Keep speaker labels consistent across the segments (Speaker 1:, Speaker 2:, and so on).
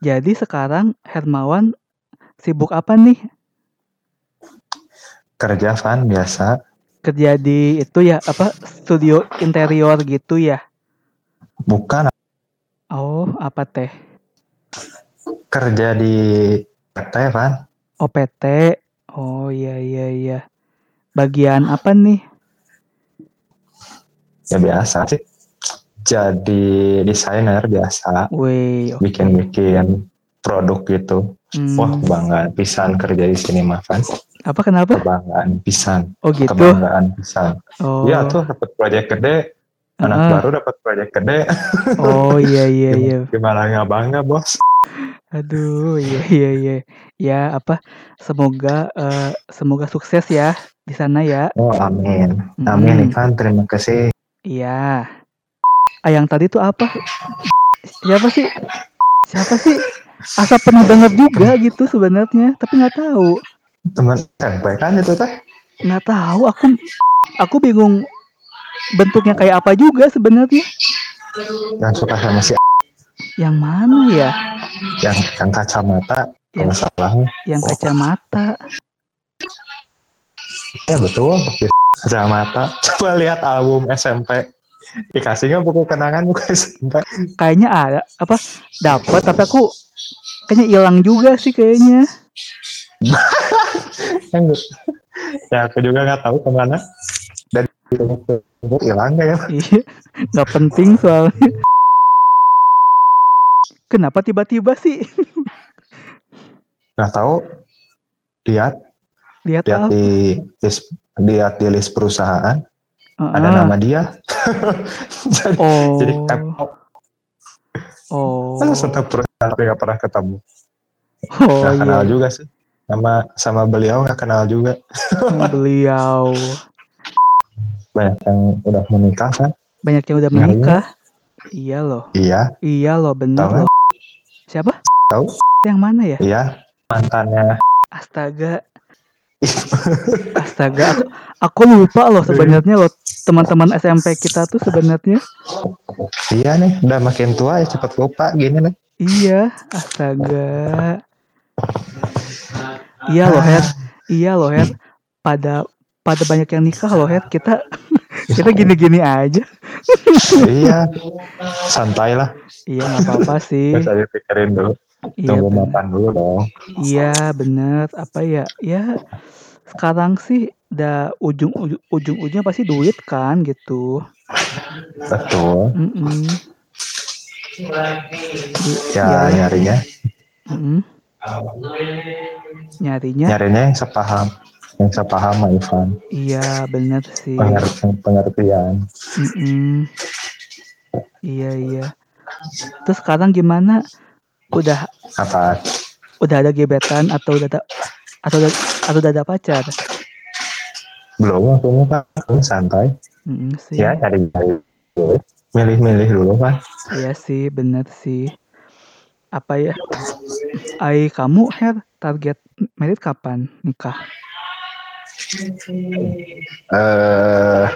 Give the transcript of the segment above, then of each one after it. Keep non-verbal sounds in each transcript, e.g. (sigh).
Speaker 1: Jadi sekarang Hermawan sibuk apa nih?
Speaker 2: Kerja Van biasa.
Speaker 1: Kerja di itu ya apa studio interior gitu ya?
Speaker 2: Bukan
Speaker 1: Oh, apa teh?
Speaker 2: kerja di PT Van.
Speaker 1: OPT. Oh iya iya iya. Bagian apa nih?
Speaker 2: Ya biasa sih. Jadi desainer biasa.
Speaker 1: Wih, oke.
Speaker 2: Bikin-bikin produk gitu.
Speaker 1: Hmm,
Speaker 2: Wah banggaan pisan kerja di sini mah Van.
Speaker 1: apa kenapa?
Speaker 2: Kebanggaan pisan.
Speaker 1: Oh gitu.
Speaker 2: Kebanggaan pisan.
Speaker 1: Oh.
Speaker 2: Iya tuh dapat proyek gede. Anak
Speaker 1: Heeh.
Speaker 2: baru dapat proyek gede. (laughs)
Speaker 1: Oh iya iya iya.
Speaker 2: Gimana nggak bangga bos?
Speaker 1: Aduh, iya iya iya. Ya apa? Semoga eh, semoga sukses ya di sana ya.
Speaker 2: Oh amin. Amin Ivan terima kasih.
Speaker 1: Iya. Ah yang tadi tuh apa? Siapa sih? Siapa sih? Asa pernah denger juga gitu sebenarnya, tapi nggak tahu.
Speaker 2: Teman SMP kan itu teh.
Speaker 1: Nggak tahu. Aku aku bingung bentuknya kayak apa juga sebenarnya.
Speaker 2: Yang suka sama si
Speaker 1: Yang mana ya?
Speaker 2: yang yang kacamata kalau
Speaker 1: Yang
Speaker 2: salah.
Speaker 1: yang kacamata.
Speaker 2: Ya betul. Kacamata. (laughs) Coba lihat album SMP. Dikasihnya buku kenangan (laughs) buku SMP.
Speaker 1: Kayaknya ada apa? Dapat tapi aku kayaknya hilang juga sih kayaknya. (laughs)
Speaker 2: Kan ya aku juga nggak tahu ke mana. Dan itu hilang ya. (laughs)
Speaker 1: Iya, nggak penting soalnya. Kenapa tiba-tiba sih?
Speaker 2: Nggak tahu. Lihat,
Speaker 1: Lihat
Speaker 2: lihat
Speaker 1: apa?
Speaker 2: di list, lihat di list perusahaan ada
Speaker 1: Heeh.
Speaker 2: nama dia. (laughs) jadi,
Speaker 1: Oh.
Speaker 2: jadi kan
Speaker 1: Oh.
Speaker 2: satu perusahaan tapi nggak pernah ketemu.
Speaker 1: Oh iya.
Speaker 2: kenal juga sih. Sama sama beliau nggak kenal juga. (laughs)
Speaker 1: Beliau
Speaker 2: Banyak yang udah menikah kan?
Speaker 1: banyak yang udah
Speaker 2: iya.
Speaker 1: menikah. Iya loh.
Speaker 2: Iya,
Speaker 1: Iya loh, bener
Speaker 2: kan?
Speaker 1: loh. Siapa?
Speaker 2: Tahu.
Speaker 1: Yang mana ya?
Speaker 2: iya. Mantannya
Speaker 1: Astaga. (laughs) Astaga, aku, aku lupa loh sebenarnya loh teman-teman SMP kita tuh sebenarnya.
Speaker 2: Iya nih, udah makin tua ya cepet lupa gini nih.
Speaker 1: Iya, astaga. Iya loh, Her. Iya loh, Her. Pada pada banyak yang nikah loh, Her. Kita kita gini-gini aja.
Speaker 2: iya, santai lah.
Speaker 1: Iya, nggak apa-apa sih.
Speaker 2: Bisa dipikirin dulu.
Speaker 1: Iya,
Speaker 2: Tunggu
Speaker 1: bener.
Speaker 2: makan dulu dong.
Speaker 1: Iya, bener. Apa ya? Ya, sekarang sih udah ujung ujung ujung-ujungnya pasti duit kan gitu.
Speaker 2: Betul.
Speaker 1: Mm-mm.
Speaker 2: Ya,
Speaker 1: Iya.
Speaker 2: nyarinya,
Speaker 1: Mm-mm. Nyarinya,
Speaker 2: nyarinya yang sepaham, yang sepaham sama Ivan.
Speaker 1: iya bener sih.
Speaker 2: Pengertian, pengertian.
Speaker 1: Mm-mm. Iya iya. Terus sekarang gimana? Udah
Speaker 2: Apa?
Speaker 1: udah ada gebetan atau udah ada atau udah, atau udah ada pacar?
Speaker 2: Belum, aku kan santai.
Speaker 1: Mm, sih.
Speaker 2: Ya, nyari dulu. Milih-milih dulu kan.
Speaker 1: Iya sih, bener sih. Apa ya? Ai kamu Her target merit kapan nikah?
Speaker 2: Eh,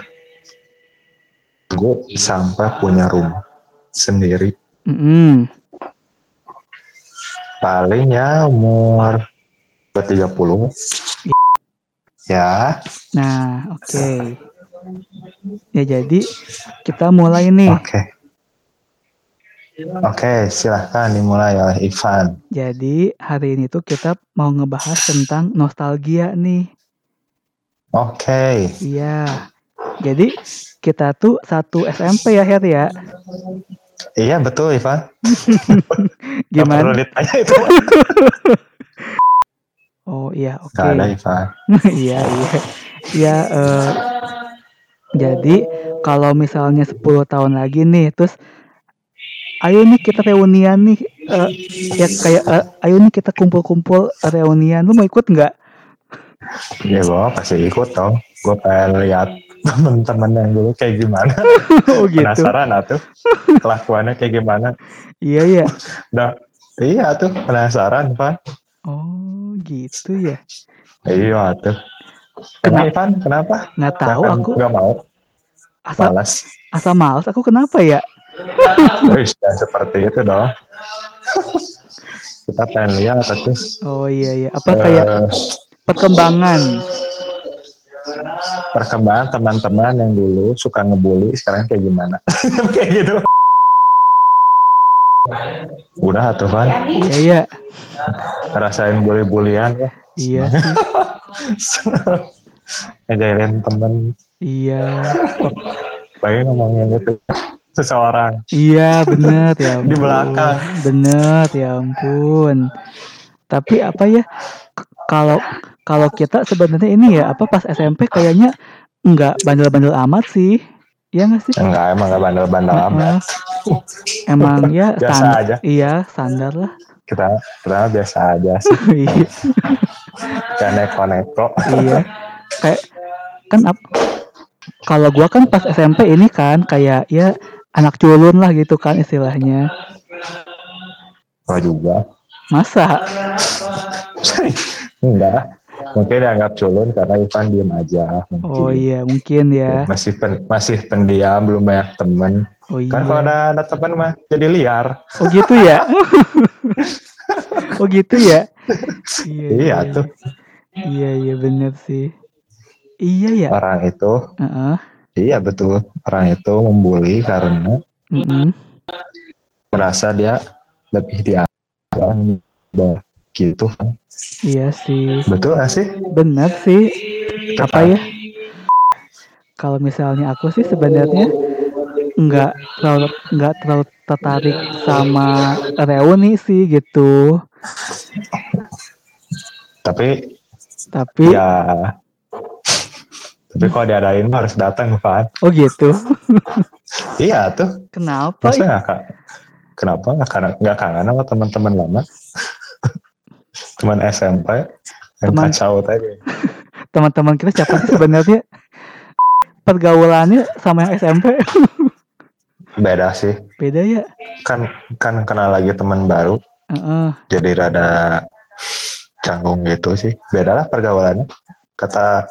Speaker 2: gue sampai punya rumah sendiri.
Speaker 1: Mm-mm.
Speaker 2: Paling ya umur ke 30. Ya,
Speaker 1: Nah, oke. Ya jadi kita mulai nih.
Speaker 2: oke. Oke, silahkan dimulai oleh Ivan.
Speaker 1: Jadi hari ini tuh kita mau ngebahas tentang nostalgia nih.
Speaker 2: Oke,
Speaker 1: Iya. Jadi kita tuh satu SMP ya Her ya.
Speaker 2: iya betul Ivan. (laughs) Perlu
Speaker 1: Gimana?
Speaker 2: ditanya itu. (laughs)
Speaker 1: Oh iya oke.
Speaker 2: Ivan. (laughs)
Speaker 1: Iya iya. Iya eh, jadi kalau misalnya 10 tahun lagi nih terus ayo nih kita reunian nih eh, ya kayak eh, ayo nih kita kumpul-kumpul reunian lu mau ikut nggak?
Speaker 2: Ya gue pasti ikut dong. Gue pengen lihat temen-temen yang dulu kayak gimana. (laughs)
Speaker 1: oh gitu.
Speaker 2: Penasaran atuh. Kelakuannya kayak gimana.
Speaker 1: Iya ya.
Speaker 2: Udah, iya tuh penasaran Ivan.
Speaker 1: Oh gitu ya.
Speaker 2: Iya tuh.
Speaker 1: Kenapa?
Speaker 2: Kenapa Ivan? Kenapa?
Speaker 1: Nggak tahu aku
Speaker 2: Gak mau.
Speaker 1: asal
Speaker 2: Malas.
Speaker 1: asal males aku kenapa ya? (laughs)
Speaker 2: Wih, jangan seperti itu dong. kita pengen lihat tuh
Speaker 1: Oh iya iya. Apa kayak
Speaker 2: eh,
Speaker 1: perkembangan?
Speaker 2: perkembangan teman-teman yang dulu suka ngebully sekarang kayak gimana (laughs) kayak gitu udah tuh kan
Speaker 1: Iya iya.
Speaker 2: rasain bully-bulian ya
Speaker 1: Iya sih. (laughs)
Speaker 2: ngejailin temen
Speaker 1: Iya.
Speaker 2: pengen ngomongin itu seseorang
Speaker 1: Iya bener ya ampun. (laughs)
Speaker 2: Di belakang.
Speaker 1: Bener ya ampun. Tapi apa ya? Kalau kalau kita sebenarnya ini ya apa pas SMP kayaknya nggak bandel-bandel amat sih. Ya nggak sih?
Speaker 2: enggak emang gak bandel-bandel amat
Speaker 1: Heeh. Emang (laughs) ya
Speaker 2: Biasa
Speaker 1: standar.
Speaker 2: aja.
Speaker 1: Iya standar lah.
Speaker 2: kita kita biasa aja sih (laughs)
Speaker 1: iya.
Speaker 2: neko-neko
Speaker 1: iya. Kayak kan ap- kalau gua kan pas SMP ini kan kayak ya anak culun lah gitu kan istilahnya.
Speaker 2: Gua juga
Speaker 1: Masa? (laughs)
Speaker 2: enggak mungkin dianggap culun karena Ivan diem aja mungkin.
Speaker 1: Oh iya mungkin ya.
Speaker 2: masih pen- masih pendiam belum banyak temen
Speaker 1: Oh iya.
Speaker 2: kan kalau ada, ada teman mah jadi liar
Speaker 1: Oh gitu ya? oh gitu ya? Iya,
Speaker 2: iya tuh
Speaker 1: Iya iya bener sih. Iya ya.
Speaker 2: orang itu
Speaker 1: Heeh.
Speaker 2: iya betul orang itu membuli karena
Speaker 1: Mm-mm.
Speaker 2: merasa dia lebih dianggap gitu kan
Speaker 1: Iya sih.
Speaker 2: betul gak sih
Speaker 1: Bener sih. Apa ya? Kalau misalnya aku sih sebenarnya nggak terlalu nggak terlalu tertarik sama reuni sih gitu.
Speaker 2: tapi
Speaker 1: Tapi
Speaker 2: ya tapi kalau diadain mah harus datang Van
Speaker 1: oh gitu.
Speaker 2: iya tuh
Speaker 1: Kenapa?
Speaker 2: nggak kak kenapa nggak kangen nggak kangen sama teman-teman lama teman SMP yang
Speaker 1: Teman-
Speaker 2: kacau tadi (laughs)
Speaker 1: Teman-teman kita siapa sih sebenarnya? (laughs) Pergaulannya sama yang SMP (laughs)
Speaker 2: beda sih
Speaker 1: beda ya.
Speaker 2: kan kan kenal lagi teman baru
Speaker 1: Heeh.
Speaker 2: jadi rada canggung gitu sih beda lah pergaulannya kata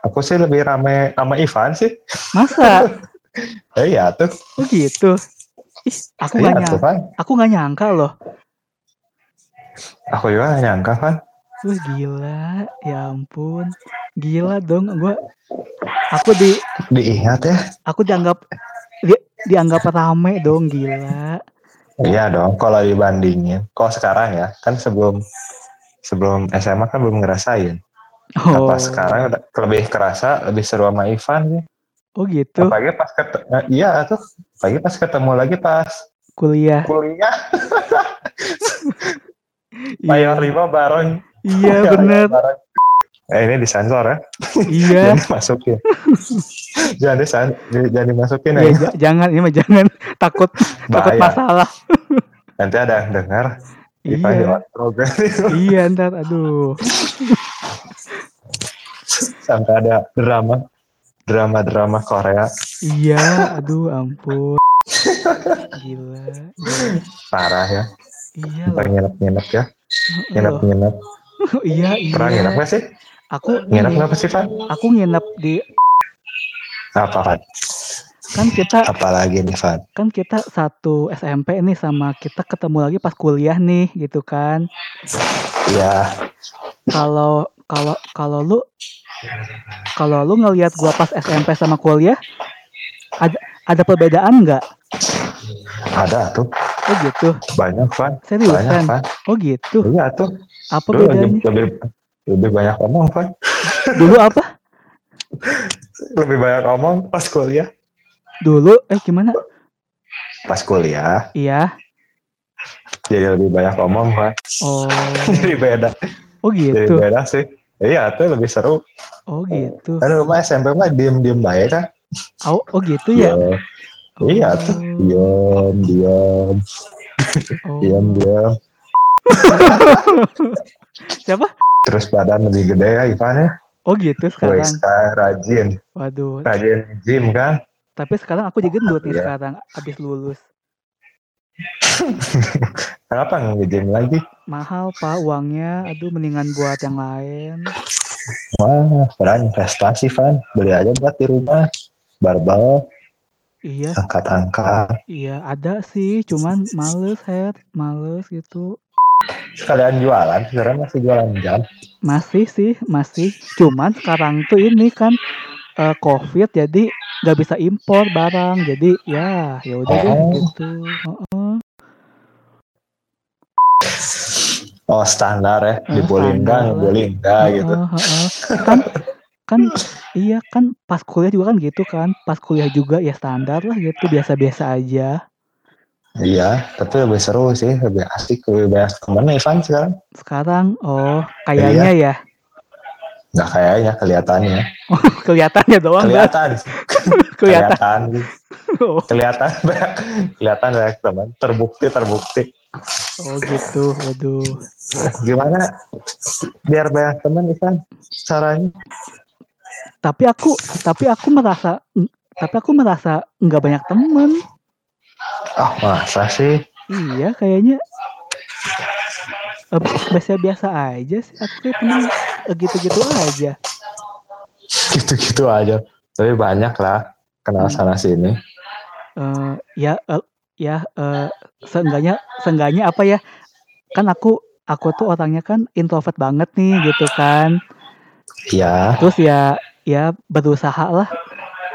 Speaker 2: aku sih lebih rame sama Ivan sih
Speaker 1: Masa?
Speaker 2: Eh, iya tuh
Speaker 1: Oh gitu. Ih, aku
Speaker 2: iya
Speaker 1: nggak
Speaker 2: tuh
Speaker 1: nyangka. Aku nggak nyangka loh.
Speaker 2: Aku juga nggak nyangka Van
Speaker 1: Wah gila, ya ampun, gila dong. Gua, aku di,
Speaker 2: diingat ya
Speaker 1: aku dianggap, di, dianggap rame dong, gila.
Speaker 2: iya dong kalau dibandingin kalau sekarang ya kan sebelum sebelum SMA kan belum ngerasain
Speaker 1: Oh,
Speaker 2: apa sekarang lebih kerasa lebih seru sama Ivan sih
Speaker 1: oh gitu.
Speaker 2: apalagi pas ketemu iya tuh apalagi pas ketemu lagi pas
Speaker 1: Kuliah.
Speaker 2: kuliah (laughs) mayor lima bareng.
Speaker 1: Iya
Speaker 2: bareng. eh ini disensor ya?
Speaker 1: Iya. (laughs)
Speaker 2: jangan dimasukin. Jangan disan jangan dimasukin ya.
Speaker 1: Ya, ja- jangan, ini mah jangan. Takut takut masalah.
Speaker 2: nanti ada yang dengar
Speaker 1: Iya,
Speaker 2: program
Speaker 1: iya ntar, aduh.
Speaker 2: sampai ada drama drama drama Korea.
Speaker 1: Iya, aduh, ampun. Gila.
Speaker 2: parah ya
Speaker 1: Iya
Speaker 2: kita
Speaker 1: loh.
Speaker 2: nginep nginep ya.
Speaker 1: Heeh.
Speaker 2: Nginep
Speaker 1: loh. (laughs)
Speaker 2: nginep
Speaker 1: Iya,
Speaker 2: pernah nginep
Speaker 1: iya.
Speaker 2: nggak sih?
Speaker 1: Aku
Speaker 2: nginep nggak sih Van
Speaker 1: aku nginep di
Speaker 2: apa Van
Speaker 1: kan kita
Speaker 2: apalagi nih Van
Speaker 1: kan kita satu SMP nih sama kita ketemu lagi pas kuliah nih gitu kan.
Speaker 2: Ya
Speaker 1: kalau kalau kalau lu kalau lu ngelihat gua pas SMP sama kuliah ada ada perbedaan nggak?
Speaker 2: Ada tuh
Speaker 1: oh gitu.
Speaker 2: Banyak Van. Banyak
Speaker 1: seriusan
Speaker 2: Van.
Speaker 1: Oh gitu.
Speaker 2: Iya tuh
Speaker 1: apa
Speaker 2: lu lebih,
Speaker 1: bedanya?
Speaker 2: lebih lebih banyak omong Van.
Speaker 1: Dulu apa?
Speaker 2: Lebih banyak omong pas kuliah.
Speaker 1: Dulu? Eh gimana?
Speaker 2: Pas kuliah.
Speaker 1: Iya.
Speaker 2: Jadi lebih banyak omong Van.
Speaker 1: Oh. (laughs)
Speaker 2: Jadi beda.
Speaker 1: Oh
Speaker 2: jadi
Speaker 1: gitu
Speaker 2: beda sih. Iya tuh lebih seru.
Speaker 1: Oh gitu.
Speaker 2: Kan rumah SMP mah diem diem baik kan
Speaker 1: oh, oh gitu ya?
Speaker 2: Iya. Tuh. Diam diam.
Speaker 1: Oh.
Speaker 2: diam diam. (laughs)
Speaker 1: Siapa?
Speaker 2: Terus badan lebih gede ya Ivan ya?
Speaker 1: Oh gitu sekarang.
Speaker 2: Sekarang rajin.
Speaker 1: Waduh.
Speaker 2: Rajin gym kan?
Speaker 1: Tapi sekarang aku jadi gendut nih
Speaker 2: Iya.
Speaker 1: sekarang abis lulus. (laughs)
Speaker 2: kenapa nggak gym lagi?
Speaker 1: Mahal pak uangnya. Aduh mendingan buat yang lain.
Speaker 2: wah peran investasi Van. Beli aja buat di rumah barbel
Speaker 1: Iya,
Speaker 2: angkat angkat
Speaker 1: iya ada sih. Cuman males head, males gitu.
Speaker 2: sekalian jualan sekarang masih jualan jam
Speaker 1: Masih sih, masih. Cuman sekarang tuh ini kan eh, COVID jadi nggak bisa impor barang. Jadi ya ya udah deh
Speaker 2: Oh.
Speaker 1: gitu. Heeh.
Speaker 2: oh standar ya enggak
Speaker 1: standar lah.
Speaker 2: dibully enggak gitu
Speaker 1: Heeh, heeh. Kan kan iya kan pas kuliah juga kan gitu kan. Pas kuliah juga ya standar lah gitu, biasa-biasa aja.
Speaker 2: iya tapi lebih seru sih lebih asik lebih banyak temen Ivan sekarang
Speaker 1: Sekarang oh
Speaker 2: Iya.
Speaker 1: kayaknya ya
Speaker 2: nggak kayaknya kelihatannya (laughs)
Speaker 1: kelihatannya doang
Speaker 2: kelihatan (laughs)
Speaker 1: kelihatan.
Speaker 2: kelihatan
Speaker 1: Oh,
Speaker 2: kelihatan banyak (laughs) kelihatan banyak teman terbukti terbukti
Speaker 1: oh gitu. Waduh.
Speaker 2: gimana biar banyak teman Ivan caranya
Speaker 1: Tapi aku tapi aku merasa tapi aku merasa nggak banyak temen.
Speaker 2: ah masa sih
Speaker 1: Iya kayaknya biasa-biasa aja sih. Aku temen eh, gitu-gitu aja.
Speaker 2: gitu-gitu aja tapi banyak lah kenal
Speaker 1: Hmm.
Speaker 2: sana sini
Speaker 1: Eh, ya eh, ya eh, seenggaknya seenggaknya apa ya? Kan aku aku tuh orangnya kan introvert banget nih gitu kan.
Speaker 2: ya
Speaker 1: Terus ya ya berusaha lah.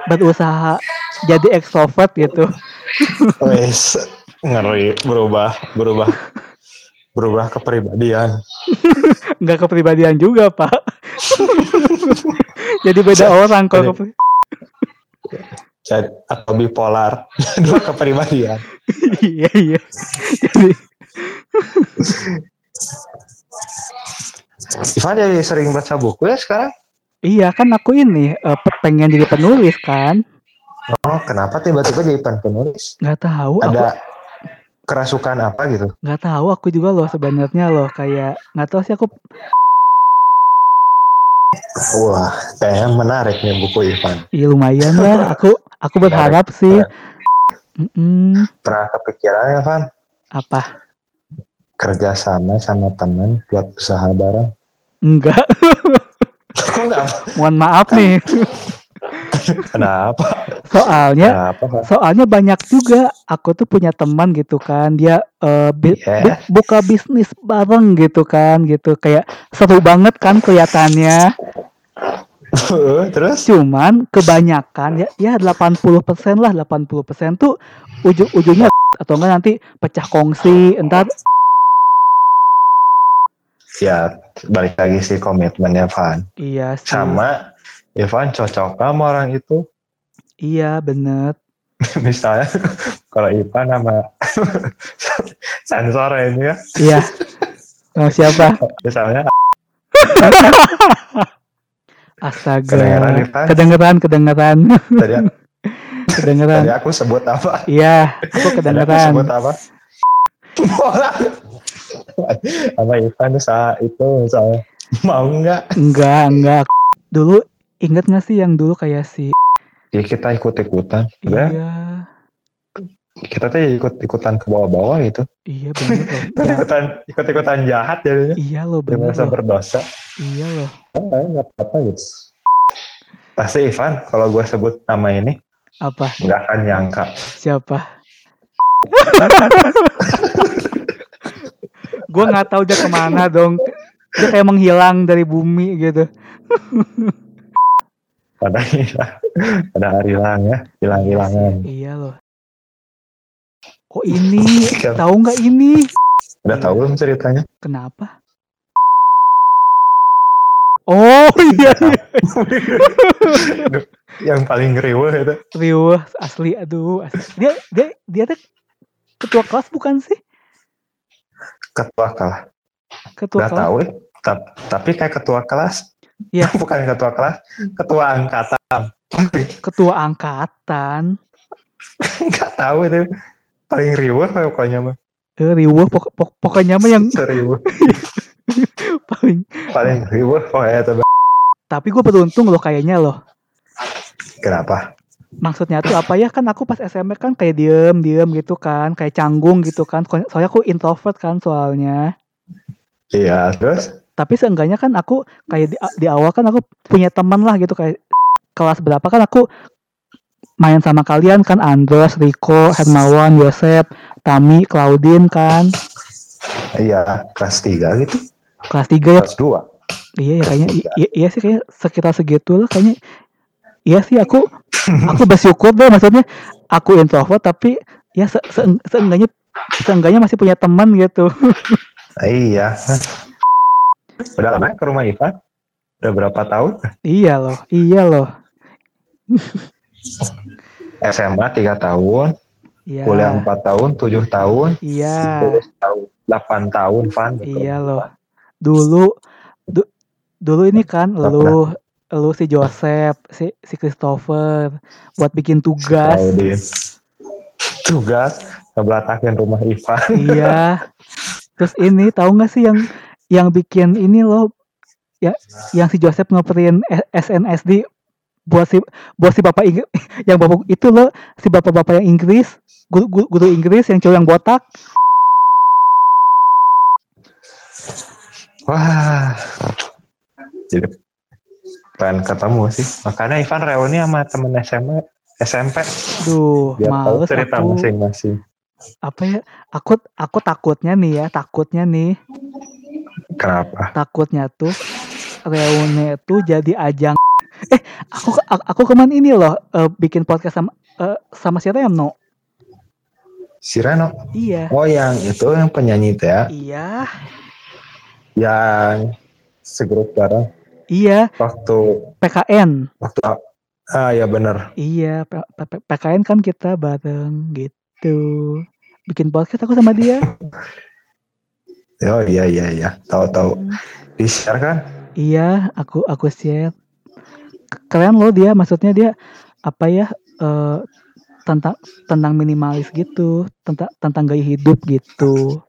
Speaker 1: Berusaha jadi ekstrovert gitu.
Speaker 2: wes ngeri. Berubah berubah. Berubah kepribadian. (laughs)
Speaker 1: Nggak kepribadian juga pak. (laughs) jadi beda orang kalau kepri-
Speaker 2: jadi atau bipolar. (laughs) Dua kepribadian.
Speaker 1: Iya iya. Jadi
Speaker 2: Ivan jadi sering baca buku ya sekarang
Speaker 1: iya kan aku ini pe- pengen jadi penulis kan.
Speaker 2: oh kenapa tiba-tiba jadi pen penulis?
Speaker 1: Nggak tahu aku
Speaker 2: ada kerasukan apa gitu?
Speaker 1: Nggak tahu aku juga loh sebenarnya loh kayak nggak tahu sih aku
Speaker 2: wah kayaknya menarik nih buku Ivan.
Speaker 1: Ya lumayan lah aku aku berharap sih. Mm-mm,
Speaker 2: pernah kepikiran ya Van
Speaker 1: apa?
Speaker 2: Kerja sama teman buat usaha bareng.
Speaker 1: Enggak (laughs) mohon maaf nih.
Speaker 2: Kenapa?
Speaker 1: Soalnya
Speaker 2: kenapa?
Speaker 1: soalnya banyak juga. Aku tuh punya teman gitu kan. Dia eh, bi-
Speaker 2: Iya.
Speaker 1: bi- buka bisnis bareng gitu kan gitu. Kayak seru banget kan kelihatannya.
Speaker 2: Terus?
Speaker 1: Cuman kebanyakan ya ya 80% lah. 80% tuh ujung-ujungnya atau enggak nanti pecah kongsi. Entar
Speaker 2: ya balik lagi sih komitmennya Van.
Speaker 1: Iya sih.
Speaker 2: Sama Ivan cocok sama orang itu.
Speaker 1: Iya bener. (laughs)
Speaker 2: Misalnya kalau Ivan sama (laughs) sensor ini ya.
Speaker 1: Iya. Sama siapa?
Speaker 2: Misalnya.
Speaker 1: Astaga.
Speaker 2: Kedengeran, Ivan?
Speaker 1: kedengeran kedengeran.
Speaker 2: Tadi,
Speaker 1: kedengeran.
Speaker 2: Tadi aku sebut apa?
Speaker 1: Iya aku
Speaker 2: tadi aku
Speaker 1: kedengeran.
Speaker 2: sebut apa (laughs) sama Ivan saat itu misalnya (laughs) mau nggak?
Speaker 1: Enggak enggak dulu inget gak sih yang dulu kayak si
Speaker 2: ya kita ikut ikutan
Speaker 1: iya.
Speaker 2: Kita tuh ikut ikutan ke bawah-bawah gitu.
Speaker 1: Iya loh. (laughs) Ya,
Speaker 2: ikutan ikut ikutan jahat jadinya
Speaker 1: iya loh
Speaker 2: dia
Speaker 1: bener
Speaker 2: merasa berdosa.
Speaker 1: Iya loh.
Speaker 2: Oh, nggak apa-apa gitu pasti Ivan kalau gue sebut nama ini
Speaker 1: apa?
Speaker 2: nggak akan nyangka.
Speaker 1: Siapa gue nggak tahu dia ke mana dong. Dia kayak menghilang dari bumi gitu.
Speaker 2: Pada hilang. Pada hari hilang ya. Hilang hilangan
Speaker 1: iya loh. Kok ini? Tahu nggak ini?
Speaker 2: Udah tahu belum ceritanya?
Speaker 1: Kenapa? Oh iya. Iya.
Speaker 2: yang paling ngeriweh itu.
Speaker 1: Riuh asli. Aduh asli. dia dia dia tuh ketua kelas bukan sih
Speaker 2: ketua kelas.
Speaker 1: Ketua
Speaker 2: nggak tahu ya. Ta- tapi kayak ketua kelas.
Speaker 1: Iya. (laughs)
Speaker 2: bukan ketua kelas ketua angkatan. (laughs)
Speaker 1: Ketua angkatan.
Speaker 2: nggak tahu itu. Paling riweh pokoknya mah
Speaker 1: eh, riuh pok- pok- pokoknya mah yang
Speaker 2: serius (laughs)
Speaker 1: paling
Speaker 2: paling riweh pokoknya
Speaker 1: tapi gue beruntung loh kayaknya loh.
Speaker 2: Kenapa
Speaker 1: maksudnya tuh apa ya kan aku pas SMP kan kayak diem diem gitu kan kayak canggung gitu kan So- soalnya aku introvert kan soalnya
Speaker 2: iya terus
Speaker 1: tapi seenggaknya kan aku kayak di, di awal kan aku punya teman lah gitu kayak kelas berapa kan aku main sama kalian kan Andros, Rico, Hermawan, Yosep, Tami, Claudine kan
Speaker 2: Iya, kelas 3 gitu.
Speaker 1: Kelas 3 ya.
Speaker 2: Kelas 2.
Speaker 1: Iya ya kayaknya iya, iya sih kayak sekitar segitu lah kayaknya. Iya sih aku (laughs) aku bersyukur deh maksudnya aku introvert tapi ya se se seenggaknya seenggaknya masih punya teman gitu.
Speaker 2: iya. Udah lama ke rumah Ivan? Udah berapa tahun?
Speaker 1: Iya loh, iya loh.
Speaker 2: SMA 3 tahun,
Speaker 1: Iya.
Speaker 2: kuliah 4 tahun, 7 tahun,
Speaker 1: Iya.
Speaker 2: 10 tahun, 8 tahun, Van.
Speaker 1: Iya loh. Dulu du- dulu ini kan lu lu si Joseph, si si Christopher buat bikin tugas.
Speaker 2: Tugas ngebelatakin rumah Ivan.
Speaker 1: iya. Terus ini tahu nggak sih yang yang bikin ini loh ya yang si Joseph ngeprint S- SNSD buat si buat si bapak Inggris (laughs) yang bapak itu loh si bapak-bapak yang Inggris guru, guru, guru Inggris yang cowok yang botak
Speaker 2: Wah. Jadi pengen ketemu sih. Makanya Ivan reuni sama temen SMA, SMP.
Speaker 1: duh
Speaker 2: Biar tahu
Speaker 1: males
Speaker 2: cerita
Speaker 1: aku
Speaker 2: masing-masing.
Speaker 1: apa ya aku aku takutnya nih ya takutnya nih
Speaker 2: Kenapa?
Speaker 1: takutnya tuh reuni itu jadi ajang eh aku aku, kemarin ini loh eh, bikin podcast sama eh, sama si Reno
Speaker 2: Si Reno.
Speaker 1: iya
Speaker 2: Oh yang itu yang penyanyi itu ya.
Speaker 1: iya
Speaker 2: Yang segrup bareng.
Speaker 1: Iya
Speaker 2: Waktu,
Speaker 1: PKN
Speaker 2: waktu, ah ya bener.
Speaker 1: iya P- P- PKN kan kita bareng gitu bikin podcast aku sama dia (laughs)
Speaker 2: Oh iya iya iya. Tahu-tahu.
Speaker 1: Hmm,
Speaker 2: Di share kan?
Speaker 1: iya aku aku share keren loh dia maksudnya dia apa ya eh, tentang tentang minimalis gitu tentang tentang gaya hidup gitu